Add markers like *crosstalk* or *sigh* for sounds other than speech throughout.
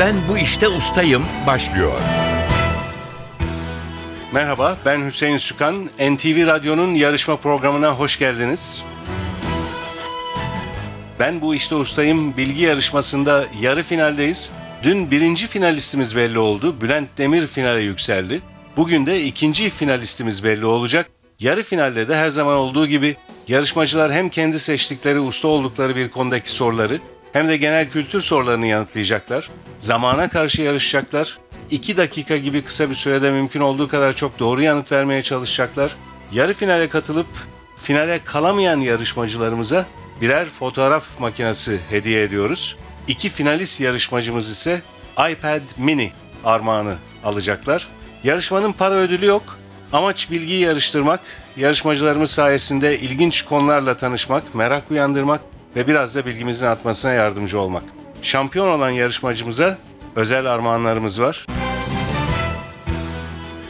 Ben bu işte ustayım başlıyor. Merhaba, ben Hüseyin Sükan. NTV Radyo'nun yarışma programına hoş geldiniz. Ben bu işte ustayım. Bilgi yarışmasında yarı finaldeyiz. Dün birinci finalistimiz belli oldu. Bülent Demir finale yükseldi. Bugün de ikinci finalistimiz belli olacak. Yarı finalde de her zaman olduğu gibi yarışmacılar hem kendi seçtikleri usta oldukları bir konudaki soruları hem de genel kültür sorularını yanıtlayacaklar. Zamana karşı yarışacaklar. 2 dakika gibi kısa bir sürede mümkün olduğu kadar çok doğru yanıt vermeye çalışacaklar. Yarı finale katılıp finale kalamayan yarışmacılarımıza birer fotoğraf makinesi hediye ediyoruz. İki finalist yarışmacımız ise iPad mini armağanı alacaklar. Yarışmanın para ödülü yok. Amaç bilgiyi yarıştırmak, yarışmacılarımız sayesinde ilginç konularla tanışmak, merak uyandırmak ve biraz da bilgimizin artmasına yardımcı olmak. Şampiyon olan yarışmacımıza özel armağanlarımız var.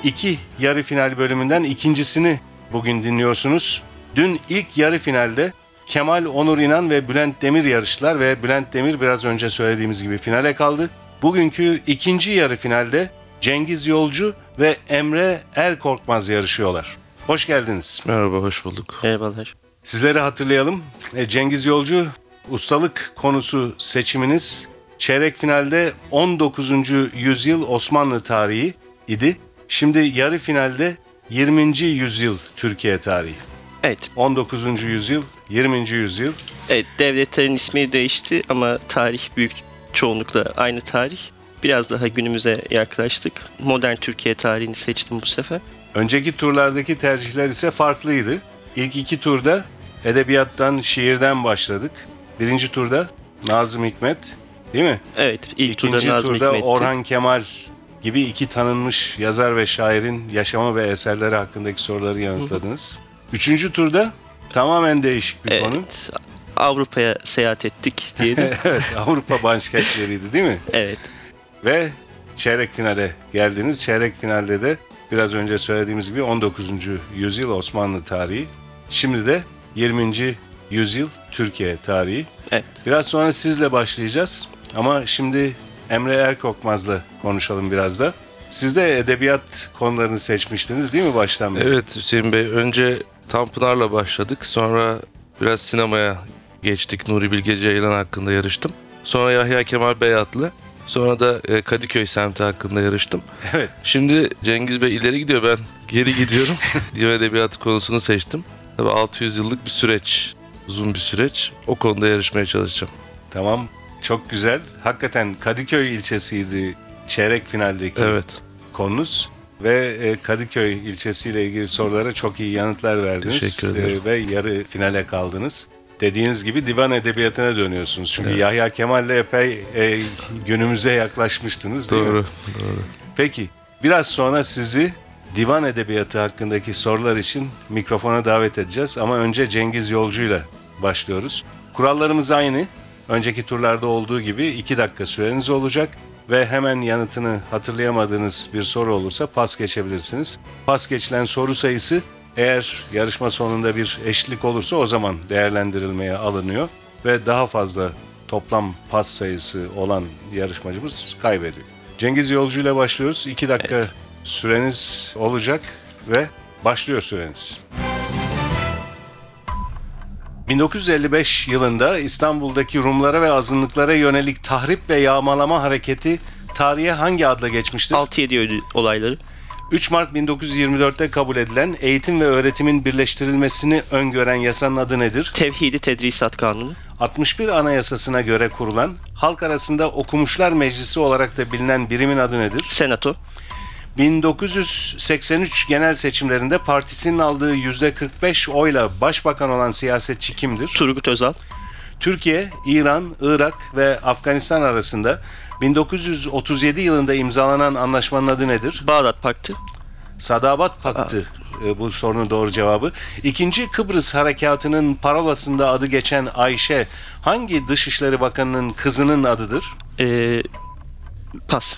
İki yarı final bölümünden ikincisini bugün dinliyorsunuz. Dün ilk yarı finalde Kemal Onur İnan ve Bülent Demir yarıştılar ve Bülent Demir biraz önce söylediğimiz gibi finale kaldı. Bugünkü ikinci yarı finalde Cengiz Yolcu ve Emre Erkorkmaz yarışıyorlar. Hoş geldiniz. Merhaba, hoş bulduk. Merhabalar. Sizleri hatırlayalım. E, Cengiz Yolcu ustalık konusu seçiminiz çeyrek finalde 19. yüzyıl Osmanlı tarihi idi. Şimdi yarı finalde 20. yüzyıl Türkiye tarihi. Evet, 19. yüzyıl, 20. yüzyıl. evet devletlerin ismi değişti ama tarih büyük çoğunlukla aynı tarih. Biraz daha günümüze yaklaştık. Modern Türkiye tarihini seçtim bu sefer. Önceki turlardaki tercihler ise farklıydı. İlk iki turda edebiyattan, şiirden başladık. Birinci turda Nazım Hikmet, değil mi? Evet, ilk İkinci turda Nazım turda Hikmet'ti. Orhan Kemal gibi iki tanınmış yazar ve şairin yaşamı ve eserleri hakkındaki soruları yanıtladınız. Üçüncü turda tamamen değişik bir konu. Evet, Avrupa'ya seyahat ettik diyelim. *laughs* evet, Avrupa başkentleriydi değil mi? evet, Ve çeyrek finale geldiniz. Çeyrek finalde de biraz önce söylediğimiz gibi 19. yüzyıl Osmanlı tarihi. Şimdi de 20. yüzyıl Türkiye tarihi. evet. Biraz sonra sizle başlayacağız. Ama şimdi Emre Erkokmaz'la konuşalım biraz da. Siz de edebiyat konularını seçmiştiniz değil mi baştan beri? Evet Hüseyin Bey, önce Tanpınar'la başladık. Sonra biraz sinemaya geçtik. Nuri Bilge Ceylan hakkında yarıştım. Sonra Yahya Kemal Beyatlı. Sonra da e, Kadıköy semti hakkında yarıştım. Evet. Şimdi Cengiz Bey ileri gidiyor, ben geri gidiyorum. *laughs* Divan edebiyatı konusunu seçtim. Tabii 600 yıllık bir süreç, uzun bir süreç. O konuda yarışmaya çalışacağım. Tamam. Çok güzel. Hakikaten Kadıköy ilçesiydi çeyrek finaldeki Evet, konunuz. Ve e, Kadıköy ilçesiyle ilgili sorulara çok iyi yanıtlar verdiniz. Teşekkür ederim. E, Ve yarı finale kaldınız. Dediğiniz gibi divan edebiyatına dönüyorsunuz. Çünkü Evet. Yahya Kemal'le epey e, günümüze yaklaşmıştınız değil mi? doğru, doğru. Peki biraz sonra sizi divan edebiyatı hakkındaki sorular için mikrofona davet edeceğiz. Ama önce Cengiz Yolcu'yla başlıyoruz. Kurallarımız aynı. Önceki turlarda olduğu gibi 2 dakika süreniz olacak ve hemen yanıtını hatırlayamadığınız bir soru olursa pas geçebilirsiniz. Pas geçilen soru sayısı eğer yarışma sonunda bir eşitlik olursa o zaman değerlendirilmeye alınıyor ve daha fazla toplam pas sayısı olan yarışmacımız kaybediyor. Cengiz Yolcu ile başlıyoruz. 2 dakika süreniz olacak ve başlıyor süreniz. 1955 yılında İstanbul'daki Rumlara ve azınlıklara yönelik tahrip ve yağmalama hareketi tarihe hangi adla geçmiştir? 6-7 ödül olayları. 3 Mart 1924'te kabul edilen eğitim ve öğretimin birleştirilmesini öngören yasanın adı nedir? Tevhidi Tedrisat Kanunu. 61 Anayasasına göre kurulan, halk arasında Okumuşlar Meclisi olarak da bilinen birimin adı nedir? Senato. 1983 genel seçimlerinde partisinin aldığı %45 oyla başbakan olan siyasetçi kimdir? Turgut Özal. Türkiye, İran, Irak ve Afganistan arasında 1937 yılında imzalanan anlaşmanın adı nedir? Bağdat Paktı. Sadabat Paktı e, bu sorunun doğru cevabı. İkinci Kıbrıs Harekatı'nın parolasında adı geçen Ayşe hangi Dışişleri Bakanı'nın kızının adıdır? Ee, pas.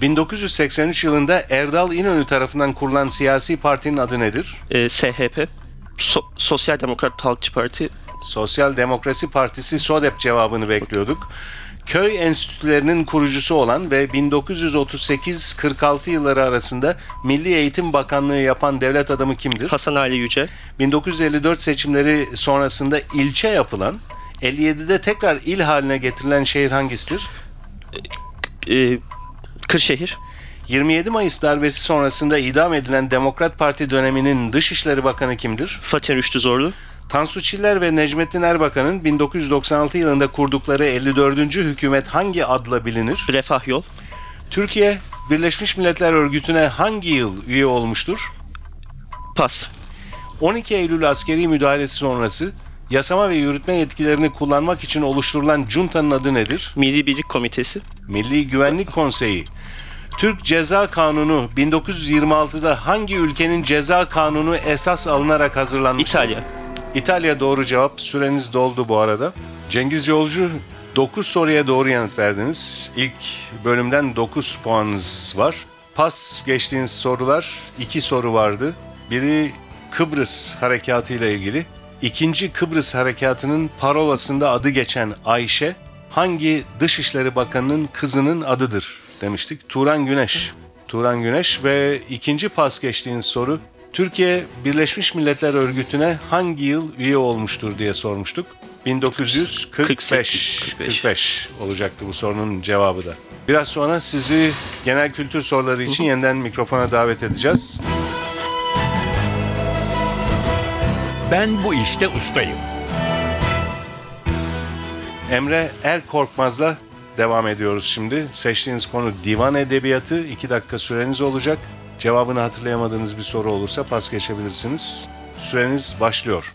1983 yılında Erdal İnönü tarafından kurulan siyasi partinin adı nedir? Ee, SHP. So- Sosyal Demokrat Halkçı Parti. Sosyal Demokrasi Partisi SODEP cevabını bekliyorduk. köy enstitülerinin kurucusu olan ve 1938-46 yılları arasında Milli Eğitim Bakanlığı yapan devlet adamı kimdir? Hasan Ali Yücel, 1954 seçimleri sonrasında ilçe yapılan, 57'de tekrar il haline getirilen şehir hangisidir? e, Kırşehir, 27 Mayıs darbesi sonrasında idam edilen Demokrat Parti döneminin Dışişleri Bakanı kimdir? Fatih Rüştü Zorlu, Tansu Çiller ve Necmettin Erbakan'ın 1996 yılında kurdukları 54. hükümet hangi adla bilinir? Refah Yol, Türkiye, Birleşmiş Milletler Örgütü'ne hangi yıl üye olmuştur? Pas, 12 Eylül askeri müdahalesi sonrası yasama ve yürütme yetkilerini kullanmak için oluşturulan juntanın adı nedir? Milli Birlik Komitesi, Milli Güvenlik Konseyi. Türk Ceza Kanunu 1926'da hangi ülkenin ceza kanunu esas alınarak hazırlanmıştır? İtalya, İtalya doğru cevap. Süreniz doldu bu arada. Cengiz Yolcu 9 soruya doğru yanıt verdiniz. İlk bölümden 9 puanınız var. Pas geçtiğiniz sorular 2 soru vardı. Biri Kıbrıs harekatı ile ilgili. İkinci Kıbrıs harekatının parolasında adı geçen Ayşe hangi Dışişleri Bakanı'nın kızının adıdır demiştik. Turan Güneş. Turan Güneş ve ikinci pas geçtiğiniz soru Türkiye Birleşmiş Milletler Örgütü'ne hangi yıl üye olmuştur diye sormuştuk. 1945 45. 45 olacaktı bu sorunun cevabı da. Biraz sonra sizi genel kültür soruları için yeniden mikrofona davet edeceğiz. Ben bu işte ustayım. Emre Er Korkmaz'la devam ediyoruz şimdi. Seçtiğiniz konu divan edebiyatı. 2 dakika süreniz olacak. Cevabını hatırlayamadığınız bir soru olursa pas geçebilirsiniz. Süreniz başlıyor.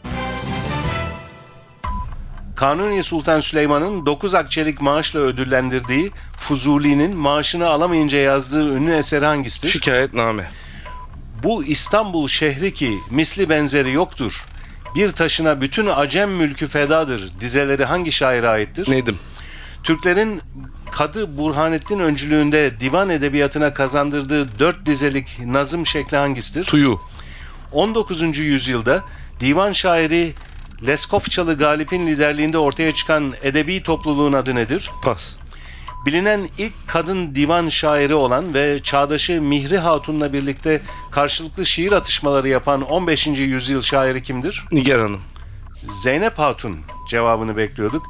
Kanuni Sultan Süleyman'ın 9 akçelik maaşla ödüllendirdiği Fuzuli'nin maaşını alamayınca yazdığı ünlü eseri hangisidir? Şikayetname. Bu İstanbul şehri ki misli benzeri yoktur. Bir taşına bütün acem mülkü fedadır. Dizeleri hangi şaire aittir? Nedim. Türklerin Kadı Burhanettin öncülüğünde divan edebiyatına kazandırdığı dört dizelik nazım şekli hangisidir? Tuyu. 19. yüzyılda divan şairi Leskovçalı Galip'in liderliğinde ortaya çıkan edebi topluluğun adı nedir? Pas. Bilinen ilk kadın divan şairi olan ve çağdaşı Mihri Hatun'la birlikte karşılıklı şiir atışmaları yapan 15. yüzyıl şairi kimdir? Nigar Hanım. Zeynep Hatun cevabını bekliyorduk.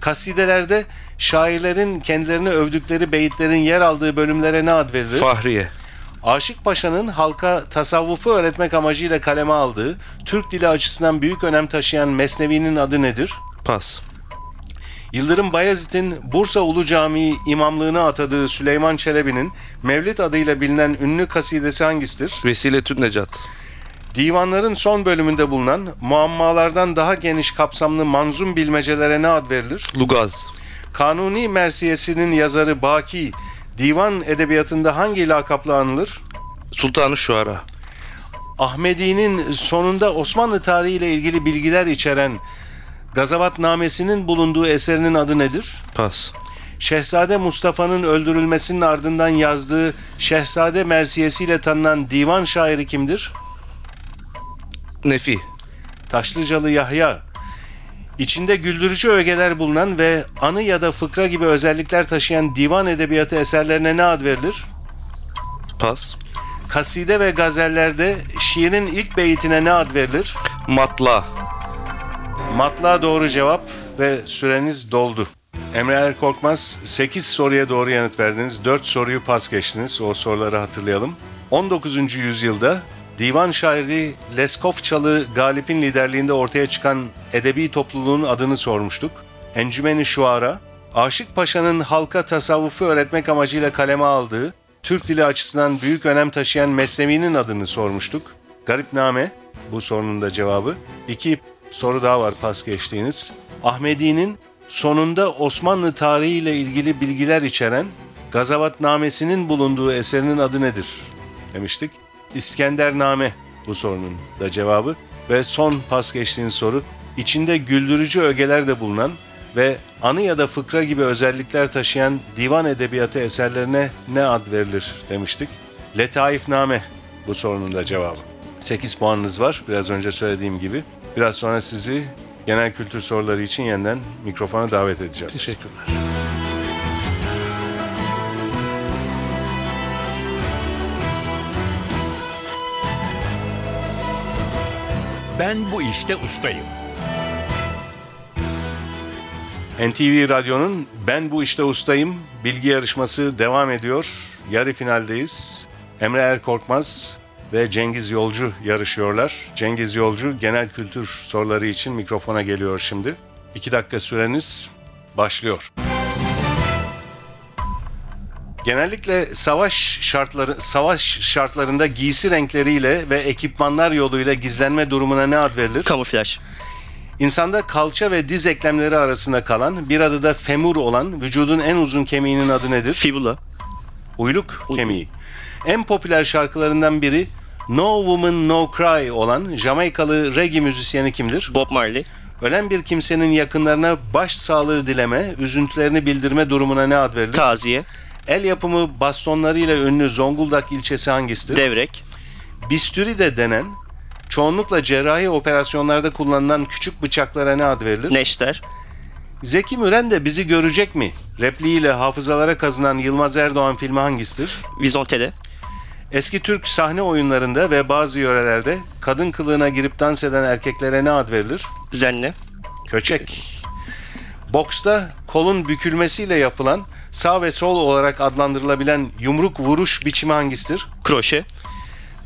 Kasidelerde şairlerin kendilerini övdükleri beyitlerin yer aldığı bölümlere ne ad verilir? Fahriye. Aşık Paşa'nın halka tasavvufu öğretmek amacıyla kaleme aldığı, Türk dili açısından büyük önem taşıyan Mesnevi'nin adı nedir? Pas. Yıldırım Bayezid'in Bursa Ulu Camii imamlığına atadığı Süleyman Çelebi'nin Mevlid adıyla bilinen ünlü kasidesi hangisidir? Vesiletün Necat. Divanların son bölümünde bulunan muammalardan daha geniş kapsamlı manzum bilmecelere ne ad verilir? Lugaz. Kanuni Mersiyesi'nin yazarı Baki, divan edebiyatında hangi lakapla anılır? Sultanı Şuara. Ahmedi'nin sonunda Osmanlı tarihi ile ilgili bilgiler içeren Gazavatnamesi'nin bulunduğu eserinin adı nedir? Pas. Şehzade Mustafa'nın öldürülmesinin ardından yazdığı Şehzade Mersiyesi ile tanınan divan şairi kimdir? Nefi. Taşlıcalı Yahya. İçinde güldürücü ögeler bulunan ve anı ya da fıkra gibi özellikler taşıyan divan edebiyatı eserlerine ne ad verilir? Pas. Kaside ve gazellerde şiirin ilk beyitine ne ad verilir? Matla. Matla doğru cevap ve süreniz doldu. Emre Er Korkmaz 8 soruya doğru yanıt verdiniz. 4 soruyu pas geçtiniz. O soruları hatırlayalım. 19. yüzyılda divan şairi Leskovçalı Galip'in liderliğinde ortaya çıkan edebi topluluğun adını sormuştuk. Encümeni Şuara, Aşık Paşa'nın halka tasavvufu öğretmek amacıyla kaleme aldığı, Türk dili açısından büyük önem taşıyan Mesnevi'nin adını sormuştuk. Garipname, bu sorunun da cevabı. İki soru daha var pas geçtiğiniz. Ahmedi'nin sonunda Osmanlı tarihi ile ilgili bilgiler içeren Gazavatnamesi'nin bulunduğu eserinin adı nedir? Demiştik. İskendername bu sorunun da cevabı. Ve son pas geçtiğiniz soru. içinde güldürücü ögeler de bulunan ve anı ya da fıkra gibi özellikler taşıyan divan edebiyatı eserlerine ne ad verilir demiştik. Letaifname bu sorunun da cevabı. 8 puanınız var biraz önce söylediğim gibi. Biraz sonra sizi genel kültür soruları için yeniden mikrofona davet edeceğiz. Teşekkürler. Ben bu işte ustayım. NTV Radyo'nun Ben Bu İşte Ustayım bilgi yarışması devam ediyor. Yarı finaldeyiz. Emre Erkorkmaz ve Cengiz Yolcu yarışıyorlar. Cengiz Yolcu genel kültür soruları için mikrofona geliyor şimdi. İki dakika süreniz başlıyor. Genellikle savaş şartları savaş şartlarında giysi renkleriyle ve ekipmanlar yoluyla gizlenme durumuna ne ad verilir? Kamuflaj. İnsanda kalça ve diz eklemleri arasında kalan, bir adı da femur olan vücudun en uzun kemiğinin adı nedir? Fibula. Uyluk kemiği. En popüler şarkılarından biri No Woman No Cry olan Jamaikalı reggae müzisyeni kimdir? Bob Marley. Ölen bir kimsenin yakınlarına baş sağlığı dileme, üzüntülerini bildirme durumuna ne ad verilir? Taziye. El yapımı bastonlarıyla ünlü Zonguldak ilçesi hangisidir? Devrek. Bisturi de denen, çoğunlukla cerrahi operasyonlarda kullanılan küçük bıçaklara ne ad verilir? Neşter. Zeki Müren de bizi görecek mi? Repliğiyle hafızalara kazınan Yılmaz Erdoğan filmi hangisidir? Vizontele. Eski Türk sahne oyunlarında ve bazı yörelerde kadın kılığına girip dans eden erkeklere ne ad verilir? Zenne. Köçek. Boksta kolun bükülmesiyle yapılan sağ ve sol olarak adlandırılabilen yumruk vuruş biçimi hangisidir? Kroşe.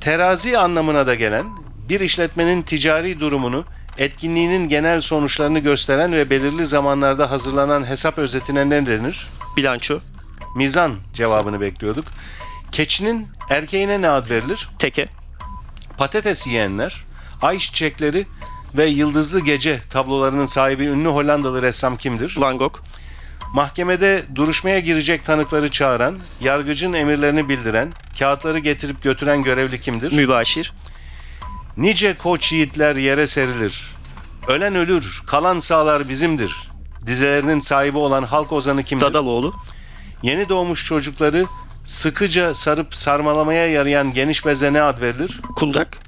Terazi anlamına da gelen bir işletmenin ticari durumunu, etkinliğinin genel sonuçlarını gösteren ve belirli zamanlarda hazırlanan hesap özetine ne denir? Bilanço. Mizan cevabını bekliyorduk. Keçinin erkeğine ne ad verilir? Teke. Patates yiyenler, ay çiçekleri ve yıldızlı gece tablolarının sahibi ünlü Hollandalı ressam kimdir? Van Gogh. Mahkemede duruşmaya girecek tanıkları çağıran, yargıcın emirlerini bildiren, kağıtları getirip götüren görevli kimdir? Mübaşir. Nice koç yiğitler yere serilir. Ölen ölür, kalan sağlar bizimdir. Dizelerinin sahibi olan halk ozanı kimdir? Dadaloğlu. Yeni doğmuş çocukları sıkıca sarıp sarmalamaya yarayan geniş beze ne ad verilir? Kundak.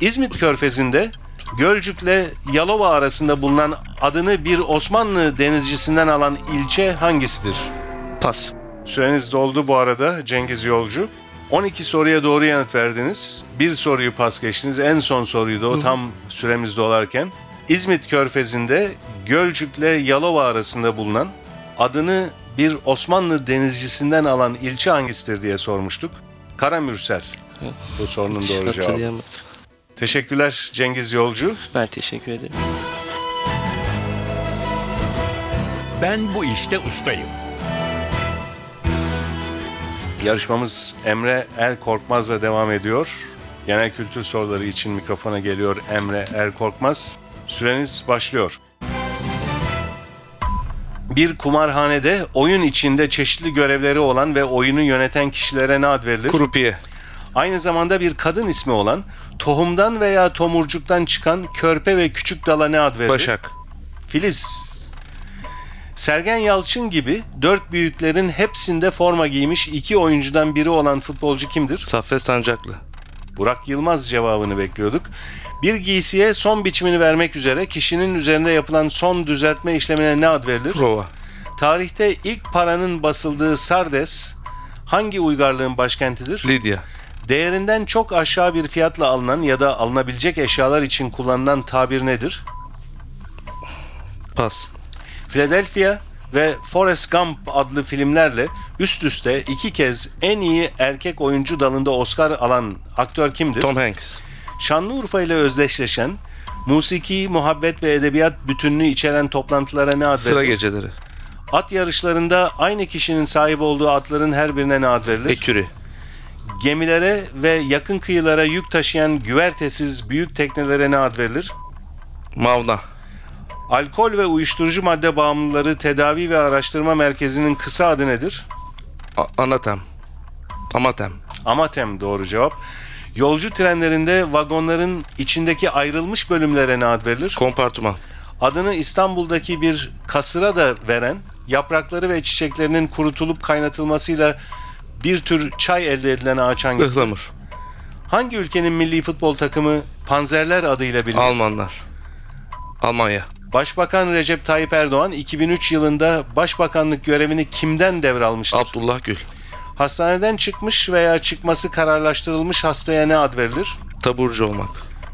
İzmit Körfezi'nde Gölcük'le Yalova arasında bulunan adını bir Osmanlı denizcisinden alan ilçe hangisidir? Pas. Süreniz doldu bu arada Cengiz Yolcu. 12 soruya doğru yanıt verdiniz. Bir soruyu pas geçtiniz. En son soruyu da o tam süremiz dolarken. İzmit Körfezi'nde Gölcük'le Yalova arasında bulunan adını bir Osmanlı denizcisinden alan ilçe hangisidir diye sormuştuk. Karamürsel. Bu sorunun doğru cevabı. Teşekkürler Cengiz Yolcu. Ben teşekkür ederim. Ben bu işte ustayım. Yarışmamız Emre El Korkmaz'la devam ediyor. Genel kültür soruları için mikrofona geliyor Emre El Korkmaz. Süreniz başlıyor. Bir kumarhanede oyun içinde çeşitli görevleri olan ve oyunu yöneten kişilere ne ad verilir? Kurupiye. Aynı zamanda bir kadın ismi olan, tohumdan veya tomurcuktan çıkan körpe ve küçük dala ne ad verilir? Başak. Filiz. Sergen Yalçın gibi dört büyüklerin hepsinde forma giymiş iki oyuncudan biri olan futbolcu kimdir? Saffet Sancaklı. Burak Yılmaz cevabını bekliyorduk. Bir giysiye son biçimini vermek üzere kişinin üzerinde yapılan son düzeltme işlemine ne ad verilir? Prova. Tarihte ilk paranın basıldığı Sardes hangi uygarlığın başkentidir? Lidya. Değerinden çok aşağı bir fiyatla alınan ya da alınabilecek eşyalar için kullanılan tabir nedir? Pas. Philadelphia ve Forrest Gump adlı filmlerle üst üste iki kez en iyi erkek oyuncu dalında Oscar alan aktör kimdir? Tom Hanks. Şanlıurfa ile özdeşleşen, musiki, muhabbet ve edebiyat bütününü içeren toplantılara ne ad Sıra verilir? geceleri. At yarışlarında aynı kişinin sahip olduğu atların her birine ne ad verilir? Eküri. Gemilere ve yakın kıyılara yük taşıyan güvertesiz büyük teknelere ne ad verilir? Mavna. Alkol ve uyuşturucu madde bağımlıları tedavi ve araştırma merkezinin kısa adı nedir? A- Anatem. Amatem. Amatem doğru cevap. Yolcu trenlerinde vagonların içindeki ayrılmış bölümlere ne ad verilir? Kompartıman. Adını İstanbul'daki bir kasıra da veren, yaprakları ve çiçeklerinin kurutulup kaynatılmasıyla bir tür çay elde edilen ağaç hangisidir? Ihlamur. Hangi ülkenin milli futbol takımı Panzerler adıyla bilinir? Almanlar. Almanya. Başbakan Recep Tayyip Erdoğan 2003 yılında başbakanlık görevini kimden devralmıştır? Abdullah Gül. Hastaneden çıkmış veya çıkması kararlaştırılmış hastaya ne ad verilir? Taburcu olmak.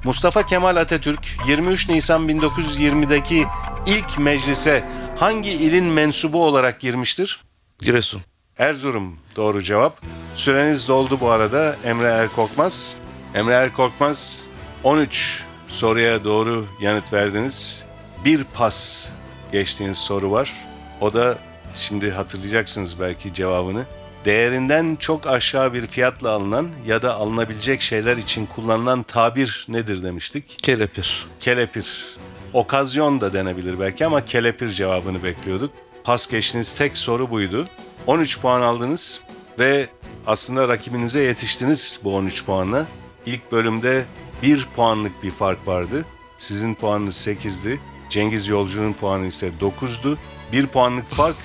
Mustafa Kemal Atatürk 23 Nisan 1920'deki ilk meclise hangi ilin mensubu olarak girmiştir? Giresun. Erzurum doğru cevap. Süreniz doldu bu arada Emre Erkorkmaz. Emre Erkorkmaz 13 soruya doğru yanıt verdiniz. Bir pas geçtiğiniz soru var. O da şimdi hatırlayacaksınız belki cevabını. Değerinden çok aşağı bir fiyatla alınan ya da alınabilecek şeyler için kullanılan tabir nedir demiştik? Kelepir. Kelepir. Okazyon da denebilir belki ama kelepir cevabını bekliyorduk. Pas geçtiğiniz tek soru buydu. 13 puan aldınız ve aslında rakibinize yetiştiniz bu 13 puanla. İlk bölümde 1 puanlık bir fark vardı. Sizin puanınız 8'di. Cengiz Yolcu'nun puanı ise 9'du. 1 puanlık fark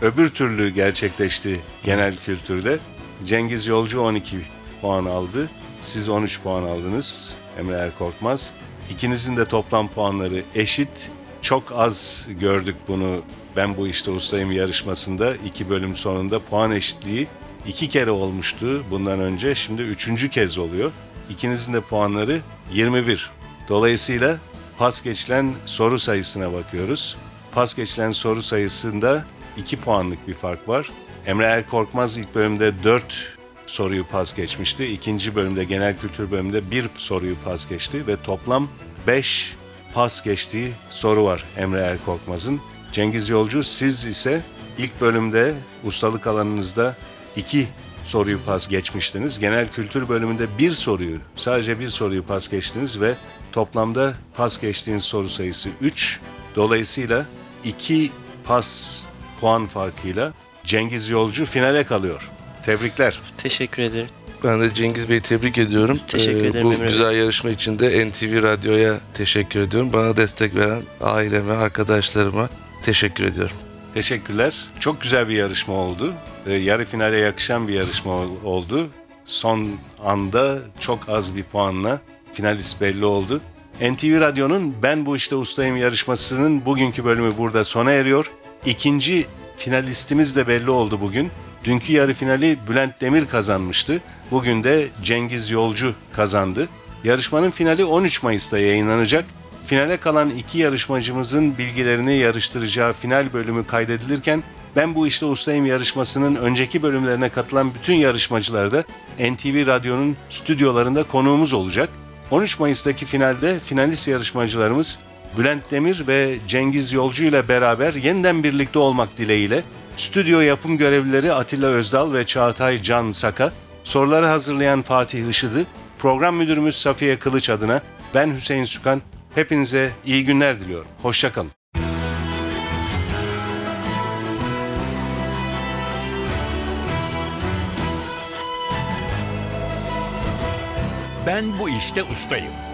öbür türlü gerçekleşti genel kültürde. Cengiz Yolcu 12 puan aldı. Siz 13 puan aldınız. Emre Erkorkmaz. İkinizin de toplam puanları eşit. Çok az gördük bunu ben bu işte ustayım yarışmasında. iki bölüm sonunda puan eşitliği iki kere olmuştu bundan önce. Şimdi üçüncü kez oluyor. İkinizin de puanları 21. Dolayısıyla pas geçilen soru sayısına bakıyoruz. Pas geçilen soru sayısında 2 puanlık bir fark var. Emre Erkorkmaz ilk bölümde 4 soruyu pas geçmişti. İkinci bölümde genel kültür bölümünde bir soruyu pas geçti ve toplam 5 pas geçtiği soru var Emre Erkorkmaz'ın. Cengiz Yolcu siz ise ilk bölümde ustalık alanınızda 2 soruyu pas geçmiştiniz. Genel kültür bölümünde bir soruyu, sadece bir soruyu pas geçtiniz ve toplamda pas geçtiğiniz soru sayısı 3. Dolayısıyla 2 pas puan farkıyla Cengiz Yolcu finale kalıyor. Tebrikler. Teşekkür ederim. Ben de Cengiz Bey'i tebrik ediyorum. Teşekkür Ee, ederim Bu Emre Bey. güzel yarışma için de NTV Radyo'ya teşekkür ediyorum. Bana destek veren aileme, arkadaşlarıma teşekkür ediyorum. Teşekkürler. Çok güzel bir yarışma oldu. Ee, yarı finale yakışan bir yarışma ol- oldu. Son anda çok az bir puanla finalist belli oldu. NTV Radyo'nun Ben Bu İşte Ustayım yarışmasının bugünkü bölümü burada sona eriyor. İkinci finalistimiz de belli oldu bugün. Dünkü yarı finali Bülent Demir kazanmıştı. Bugün de Cengiz Yolcu kazandı. Yarışmanın finali 13 Mayıs'ta yayınlanacak. Finale kalan iki yarışmacımızın bilgilerini yarıştıracağı final bölümü kaydedilirken ben bu işte ustayım yarışmasının önceki bölümlerine katılan bütün yarışmacılar da NTV Radyo'nun stüdyolarında konuğumuz olacak. 13 Mayıs'taki finalde finalist yarışmacılarımız Bülent Demir ve Cengiz Yolcu ile beraber yeniden birlikte olmak dileğiyle stüdyo yapım görevlileri Atilla Özdal ve Çağatay Can Saka, soruları hazırlayan Fatih Işıdı, program müdürümüz Safiye Kılıç adına ben Hüseyin Sükan, hepinize iyi günler diliyorum. Hoşçakalın. Ben bu işte ustayım.